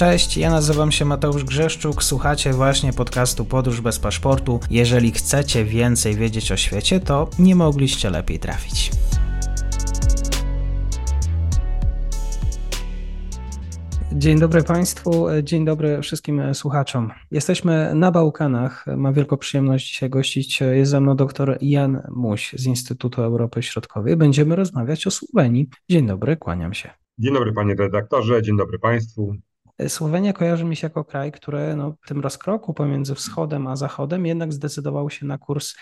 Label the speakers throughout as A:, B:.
A: Cześć, ja nazywam się Mateusz Grzeszczuk, słuchacie właśnie podcastu Podróż bez paszportu. Jeżeli chcecie więcej wiedzieć o świecie, to nie mogliście lepiej trafić. Dzień dobry Państwu, dzień dobry wszystkim słuchaczom. Jesteśmy na Bałkanach. Mam wielką przyjemność dzisiaj gościć. Jest ze mną dr Jan Muś z Instytutu Europy Środkowej. Będziemy rozmawiać o Słowenii. Dzień dobry, kłaniam się.
B: Dzień dobry panie redaktorze, dzień dobry Państwu.
A: Słowenia kojarzy mi się jako kraj, który no, w tym rozkroku pomiędzy wschodem a zachodem jednak zdecydował się na kurs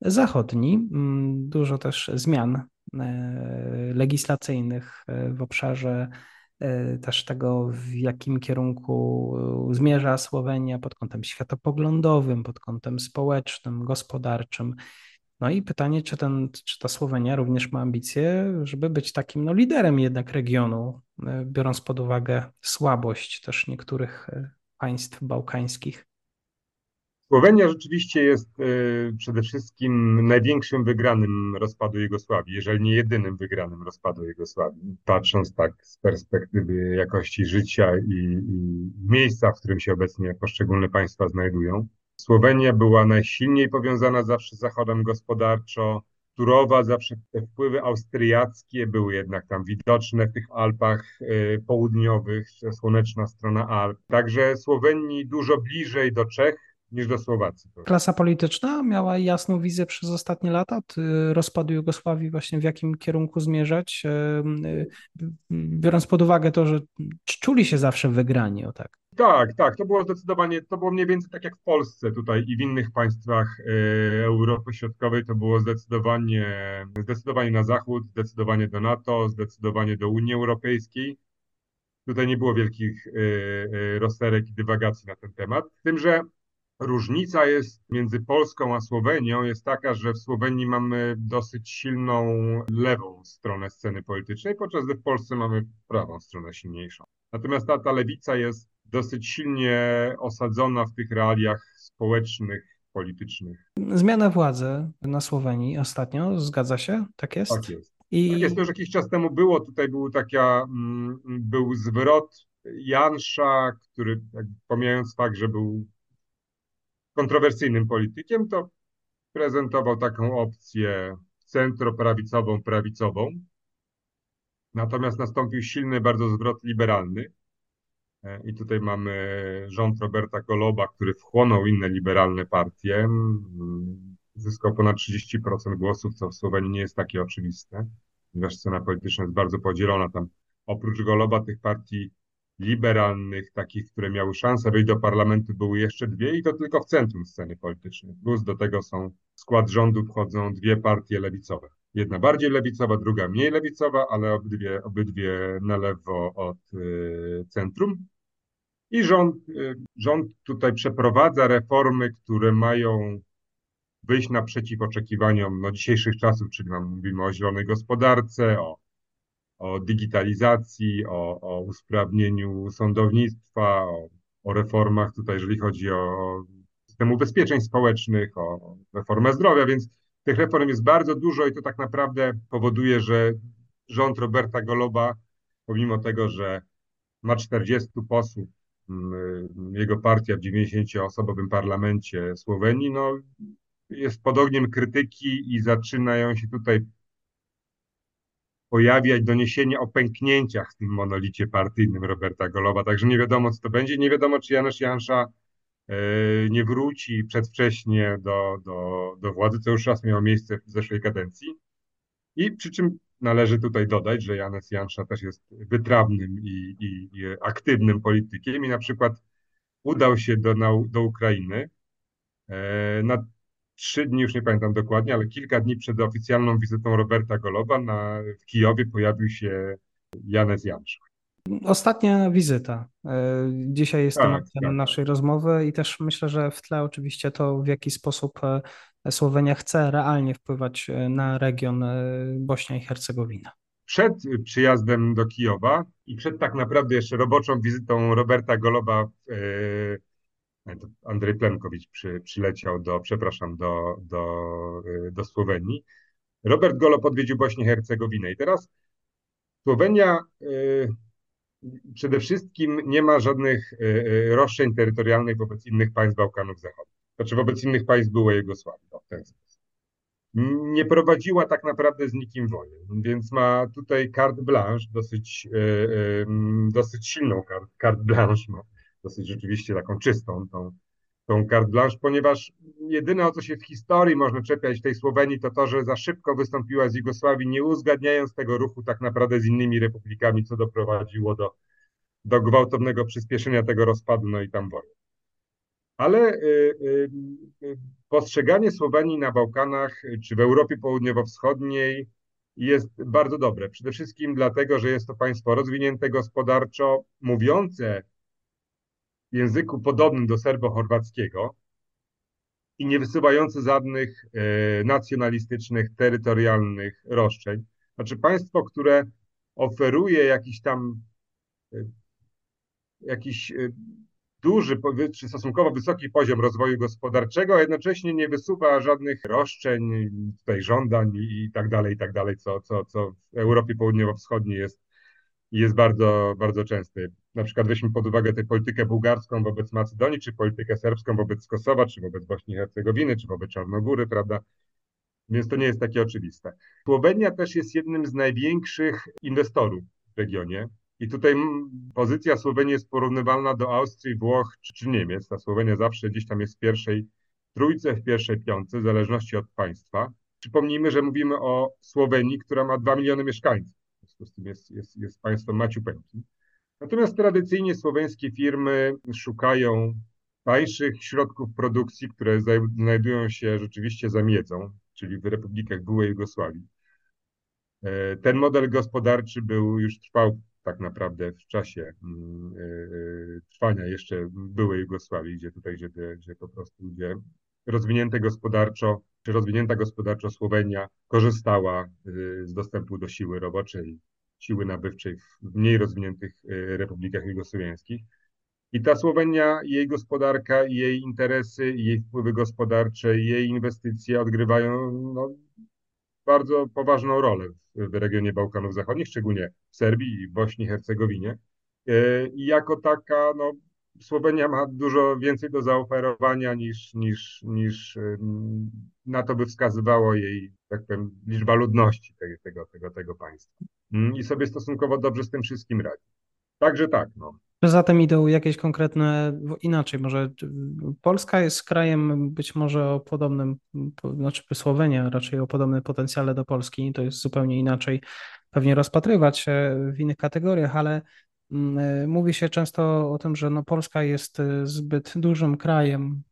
A: zachodni. Mm, dużo też zmian e, legislacyjnych e, w obszarze e, też tego, w jakim kierunku zmierza Słowenia pod kątem światopoglądowym, pod kątem społecznym, gospodarczym. No i pytanie, czy, ten, czy ta Słowenia również ma ambicje, żeby być takim no, liderem jednak regionu, e, biorąc pod uwagę słabość też niektórych e, państw bałkańskich?
B: Słowenia rzeczywiście jest e, przede wszystkim największym wygranym rozpadu Jugosławii, jeżeli nie jedynym wygranym rozpadu Jugosławii. Patrząc tak z perspektywy jakości życia i, i miejsca, w którym się obecnie poszczególne państwa znajdują. Słowenia była najsilniej powiązana zawsze z Zachodem gospodarczo. Turowa, zawsze te wpływy austriackie były jednak tam widoczne w tych Alpach y, południowych, słoneczna strona Alp. Także Słowenii dużo bliżej do Czech niż do Słowacji.
A: Klasa polityczna miała jasną wizję przez ostatnie lata rozpadu Jugosławii, właśnie w jakim kierunku zmierzać, y, biorąc pod uwagę to, że czuli się zawsze wygrani, o tak.
B: Tak, tak, to było zdecydowanie, to było mniej więcej tak jak w Polsce tutaj i w innych państwach y, Europy Środkowej, to było zdecydowanie, zdecydowanie na zachód, zdecydowanie do NATO, zdecydowanie do Unii Europejskiej. Tutaj nie było wielkich y, rozterek i dywagacji na ten temat. Z tym, że Różnica jest między Polską a Słowenią jest taka, że w Słowenii mamy dosyć silną lewą stronę sceny politycznej, podczas gdy w Polsce mamy prawą stronę silniejszą. Natomiast ta, ta lewica jest dosyć silnie osadzona w tych realiach społecznych, politycznych.
A: Zmiana władzy na Słowenii ostatnio, zgadza się? Tak jest?
B: Tak jest. I... Tak jest, to już jakiś czas temu było, tutaj był taka, mm, był zwrot Jansza, który pomijając fakt, że był kontrowersyjnym politykiem, to prezentował taką opcję centroprawicową, prawicową. Natomiast nastąpił silny bardzo zwrot liberalny. E, I tutaj mamy rząd Roberta Goloba, który wchłonął inne liberalne partie. Zyskał ponad 30% głosów, co w Słowenii nie jest takie oczywiste, ponieważ scena polityczna jest bardzo podzielona. Tam oprócz Goloba tych partii liberalnych, takich, które miały szansę wejść do parlamentu, były jeszcze dwie i to tylko w centrum sceny politycznej. Plus do tego są, w skład rządu wchodzą dwie partie lewicowe. Jedna bardziej lewicowa, druga mniej lewicowa, ale obydwie, obydwie na lewo od y, centrum. I rząd, y, rząd tutaj przeprowadza reformy, które mają wyjść naprzeciw oczekiwaniom no, dzisiejszych czasów, czyli mówimy o zielonej gospodarce, o o digitalizacji, o, o usprawnieniu sądownictwa, o, o reformach tutaj, jeżeli chodzi o system ubezpieczeń społecznych, o reformę zdrowia, więc tych reform jest bardzo dużo i to tak naprawdę powoduje, że rząd Roberta Goloba, pomimo tego, że ma 40 posłów, mm, jego partia w 90-osobowym parlamencie Słowenii, no, jest pod ogniem krytyki i zaczynają się tutaj pojawiać doniesienia o pęknięciach w tym monolicie partyjnym Roberta Goloba, także nie wiadomo, co to będzie. Nie wiadomo, czy Janusz Jansza nie wróci przedwcześnie do, do, do władzy, co już raz miało miejsce w zeszłej kadencji. I przy czym należy tutaj dodać, że Janusz Jansza też jest wytrawnym i, i, i aktywnym politykiem i na przykład udał się do, do Ukrainy e, na trzy dni, już nie pamiętam dokładnie, ale kilka dni przed oficjalną wizytą Roberta Goloba na, w Kijowie pojawił się Janes Jansz.
A: Ostatnia wizyta. E, dzisiaj jest tak, tematem tak. naszej rozmowy i też myślę, że w tle oczywiście to, w jaki sposób e, Słowenia chce realnie wpływać e, na region Bośnia i Hercegowina.
B: Przed przyjazdem do Kijowa i przed tak naprawdę jeszcze roboczą wizytą Roberta Goloba Andrzej Plemkowicz przy, przyleciał do, przepraszam, do, do, do Słowenii. Robert Golo podwiedził Bośnię i Hercegowinę. I teraz Słowenia przede wszystkim nie ma żadnych roszczeń terytorialnych wobec innych państw Bałkanów Zachodnich, znaczy wobec innych państw byłej Jugosławii, w ten sposób. Nie prowadziła tak naprawdę z nikim wojen, więc ma tutaj carte blanche, dosyć, e, e, dosyć silną carte blanche, ma. Dosyć rzeczywiście taką czystą tą, tą carte blanche, ponieważ jedyne o co się w historii można czepiać tej Słowenii to to, że za szybko wystąpiła z Jugosławii, nie uzgadniając tego ruchu tak naprawdę z innymi republikami, co doprowadziło do, do gwałtownego przyspieszenia tego rozpadu, no i tam wojen. Ale y, y, y, postrzeganie Słowenii na Bałkanach czy w Europie Południowo-Wschodniej jest bardzo dobre. Przede wszystkim dlatego, że jest to państwo rozwinięte gospodarczo, mówiące języku podobnym do serbo-chorwackiego i nie wysyłające żadnych nacjonalistycznych, terytorialnych roszczeń. Znaczy państwo, które oferuje jakiś tam jakiś duży, czy stosunkowo wysoki poziom rozwoju gospodarczego, a jednocześnie nie wysuwa żadnych roszczeń, tutaj żądań i tak dalej, i tak dalej, co, co, co w Europie Południowo-Wschodniej jest, jest bardzo, bardzo częste. Na przykład weźmy pod uwagę tę politykę bułgarską wobec Macedonii, czy politykę serbską wobec Kosowa, czy wobec Bośni i Hercegowiny, czy wobec Czarnogóry, prawda? Więc to nie jest takie oczywiste. Słowenia też jest jednym z największych inwestorów w regionie. I tutaj pozycja Słowenii jest porównywalna do Austrii, Włoch czy, Niemiec. Ta Słowenia zawsze gdzieś tam jest w pierwszej trójce, w pierwszej piątce, w zależności od państwa. Przypomnijmy, że mówimy o Słowenii, która ma 2 miliony mieszkańców. W związku z tym jest, jest, jest państwem. Natomiast tradycyjnie słoweńskie firmy szukają tańszych środków produkcji, które znajdują się rzeczywiście za miedzą, czyli w republikach byłej Jugosławii. E, ten model gospodarczy był już trwał tak naprawdę w czasie mm, y, y, trwania jeszcze byłej Jugosławii, gdzie tutaj, gdzie, gdzie po prostu gdzie rozwinięte gospodarczo, czy rozwinięta gospodarczo Słowenia korzystała z dostępu do siły roboczej, siły nabywczej w mniej rozwiniętych republikach jugosłowiańskich. I ta Słowenia, jej gospodarka, jej interesy, jej wpływy gospodarcze, jej inwestycje odgrywają no, bardzo poważną rolę w, regionie Bałkanów Zachodnich, szczególnie w Serbii i Bośni i Hercegowinie. E, I jako taka, no, Słowenia ma dużo więcej do zaoferowania niż, niż, niż na to by wskazywało jej, tak powiem, liczba ludności tego, tego, tego państwa. Mm, I sobie stosunkowo dobrze z tym wszystkim radzi. Także tak, no.
A: Czy zatem idą jakieś konkretne, inaczej, może Polska jest krajem być może o podobnym, znaczy Słowenia raczej o podobnym potencjale do Polski, to jest zupełnie inaczej pewnie rozpatrywać w innych kategoriach, ale mm, mówi się często o tym, że no Polska jest zbyt dużym krajem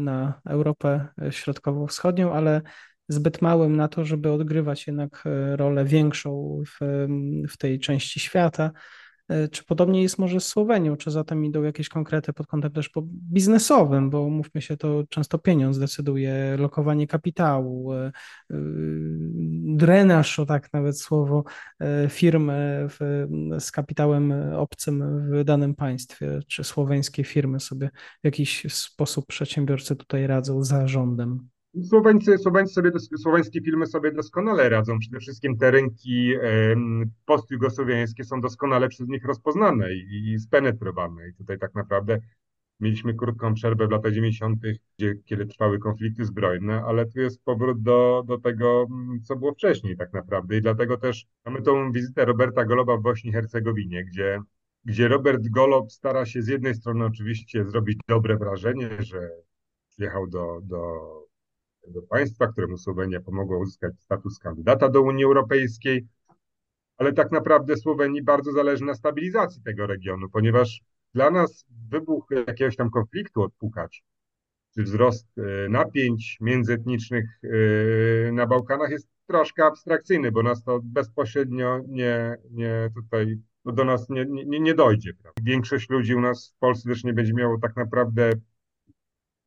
A: na Europę Środkowo-Wschodnią, ale zbyt małym na to, żeby odgrywać jednak e, rolę większą w, w tej części świata. E, czy podobnie jest może z Słowenią? Czy zatem idą jakieś konkrety pod kątem też biznesowym, bo mówmy się, to często pieniądz decyduje, lokowanie kapitału, e, drenaż, o tak nawet słowo, firmy w, z kapitałem obcym w danym państwie. Czy słoweńskie firmy sobie w jakiś sposób przedsiębiorcy tutaj radzą za rządem?
B: Słoweńcy, Słoweńcy sobie, słoweńskie filmy sobie doskonale radzą. Przede wszystkim te rynki postjugosłowiańskie są doskonale przez nich rozpoznane i, i spenetrowane. I tutaj tak naprawdę mieliśmy krótką przerwę w latach 90., gdzie, kiedy trwały konflikty zbrojne, ale tu jest powrót do, do tego, mm, co było wcześniej tak naprawdę. I dlatego też mamy tą wizytę Roberta Goloba w Bośni i Hercegowinie, gdzie, gdzie Robert Golob stara się z jednej strony oczywiście zrobić dobre wrażenie, że wjechał do, do do państwa, któremu Słowenia pomogła uzyskać status kandydata do Unii Europejskiej, ale tak naprawdę Słowenii bardzo zależy na stabilizacji tego regionu, ponieważ dla nas wybuch jakiegoś tam konfliktu odpukać, czy wzrost e, napięć międzyetnicznych e, na Bałkanach jest troszkę abstrakcyjny, bo nas to bezpośrednio nie, nie tutaj no do nas nie, nie, nie dojdzie. Prawda? Większość ludzi u nas w Polsce też nie będzie miało tak naprawdę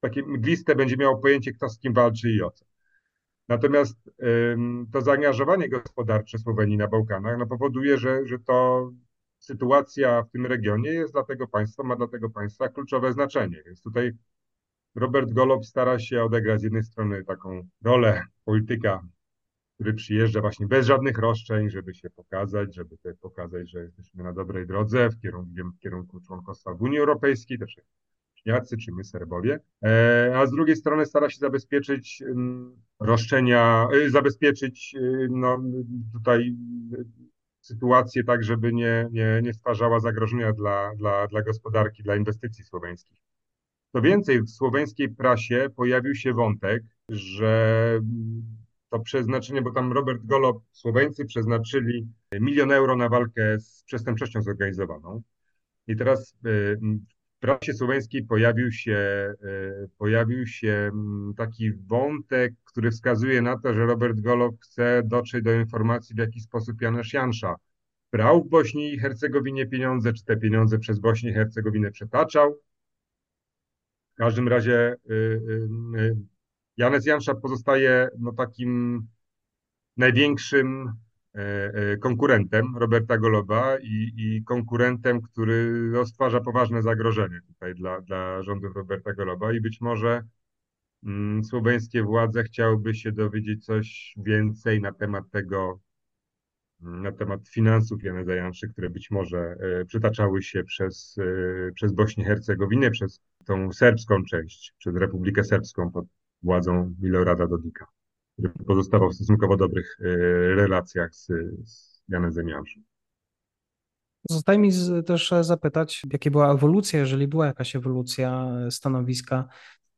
B: takie mgliste będzie miało pojęcie, kto z kim walczy i o co. Natomiast to zaangażowanie gospodarcze Słowenii na Bałkanach no, powoduje, że, że to sytuacja w tym regionie jest dla tego państwa, ma dla tego państwa kluczowe znaczenie. Więc tutaj Robert Golob stara się odegrać z jednej strony taką rolę polityka, który przyjeżdża właśnie bez żadnych roszczeń, żeby się pokazać, żeby pokazać, że jesteśmy na dobrej drodze w kierunku, w kierunku członkostwa w Unii Europejskiej, też Jacy czy my Serbowie, e, a z drugiej strony stara się zabezpieczyć mm, roszczenia, e, zabezpieczyć e, no, tutaj sytuację tak, żeby nie, nie, nie stwarzała zagrożenia dla, dla, dla gospodarki, dla inwestycji słoweńskich. Co więcej, w słoweńskiej prasie pojawił się wątek, że to przeznaczenie, bo tam Robert Golob, Słoweńcy przeznaczyli milion euro na walkę z przestępczością zorganizowaną. I teraz prasie słoweńskiej pojawił się, pojawił się taki wątek, który wskazuje na to, że Robert Golob chce dotrzeć do informacji, w jaki sposób Janusz Jansza brał w Bośni i Hercegowinie pieniądze, czy te pieniądze przez Bośnię i Hercegowinę przetaczał. W każdym razie y, y, y, Janes Jansza pozostaje no, takim największym e, e, konkurentem Roberta Goloba i, i konkurentem, który no, stwarza poważne zagrożenie tutaj dla, dla rządów Roberta Goloba i być może mm, słoweńskie władze chciałyby się dowiedzieć coś więcej na temat tego, na temat finansów Jana Zajanszy, które być może e, przytaczały się przez, przez Bośnię Hercegowinę, przez tą serbską część, przez Republikę Serbską pod władzą Milorada Dodika, pozostawał w stosunkowo dobrych e, relacjach z, z Janem Zemiarzem.
A: Zostaje mi też zapytać, jakie była ewolucja, jeżeli była jakaś ewolucja stanowiska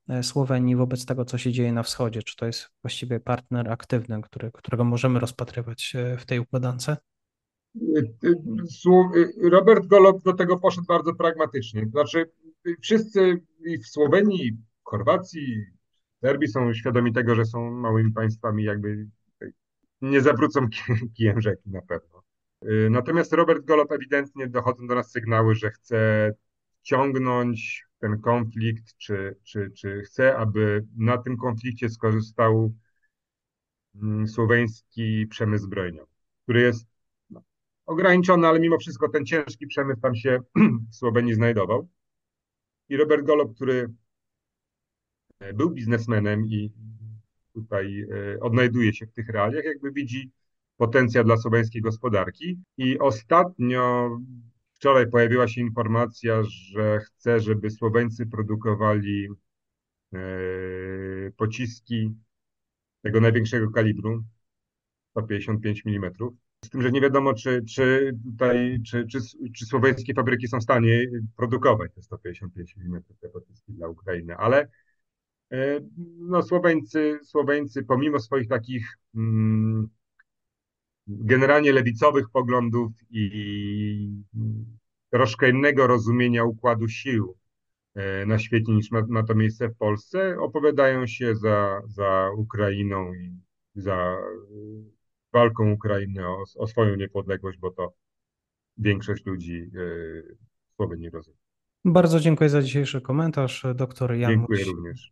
A: e, Słowenii wobec tego, co się dzieje na wschodzie? Czy to jest właściwie partner aktywny, który, którego możemy rozpatrywać e, w tej układance?
B: Robert Golob do tego poszedł bardzo pragmatycznie. Znaczy, wszyscy i w Słowenii, i w Chorwacji, Serbii są świadomi tego, że są małymi państwami, jakby nie zawrócą kijem rzeki na pewno. Y, natomiast Robert Golob ewidentnie dochodzą do nas sygnały, że chce ciągnąć ten konflikt, czy, czy, czy chce, aby na tym konflikcie skorzystał mm, słoweński przemysł zbrojeniowy, który jest no, ograniczony, ale mimo wszystko ten ciężki przemysł tam się w Słowenii znajdował. I Robert Golob, który był biznesmenem i tutaj e, odnajduje się w tych realiach, jakby widzi potencjał dla słoweńskiej gospodarki. I ostatnio, wczoraj pojawiła się informacja, że chce, żeby Słoweńcy produkowali e, pociski tego największego kalibru, 155 mm. Z tym, że nie wiadomo, czy, czy tutaj, czy, czy, czy słoweńskie fabryki są w stanie produkować te 155 mm te pociski dla Ukrainy, ale E, no, Słoweńcy, Słoweńcy pomimo swoich takich mm, generalnie lewicowych poglądów i troszkę innego rozumienia układu sił e, na świecie niż ma, ma to miejsce w Polsce, opowiadają się za, za Ukrainą i za walką Ukrainy o, o swoją niepodległość, bo to większość ludzi e, Słowenii rozumie.
A: Bardzo dziękuję za dzisiejszy komentarz. Doktor Jan
B: Dziękuję również.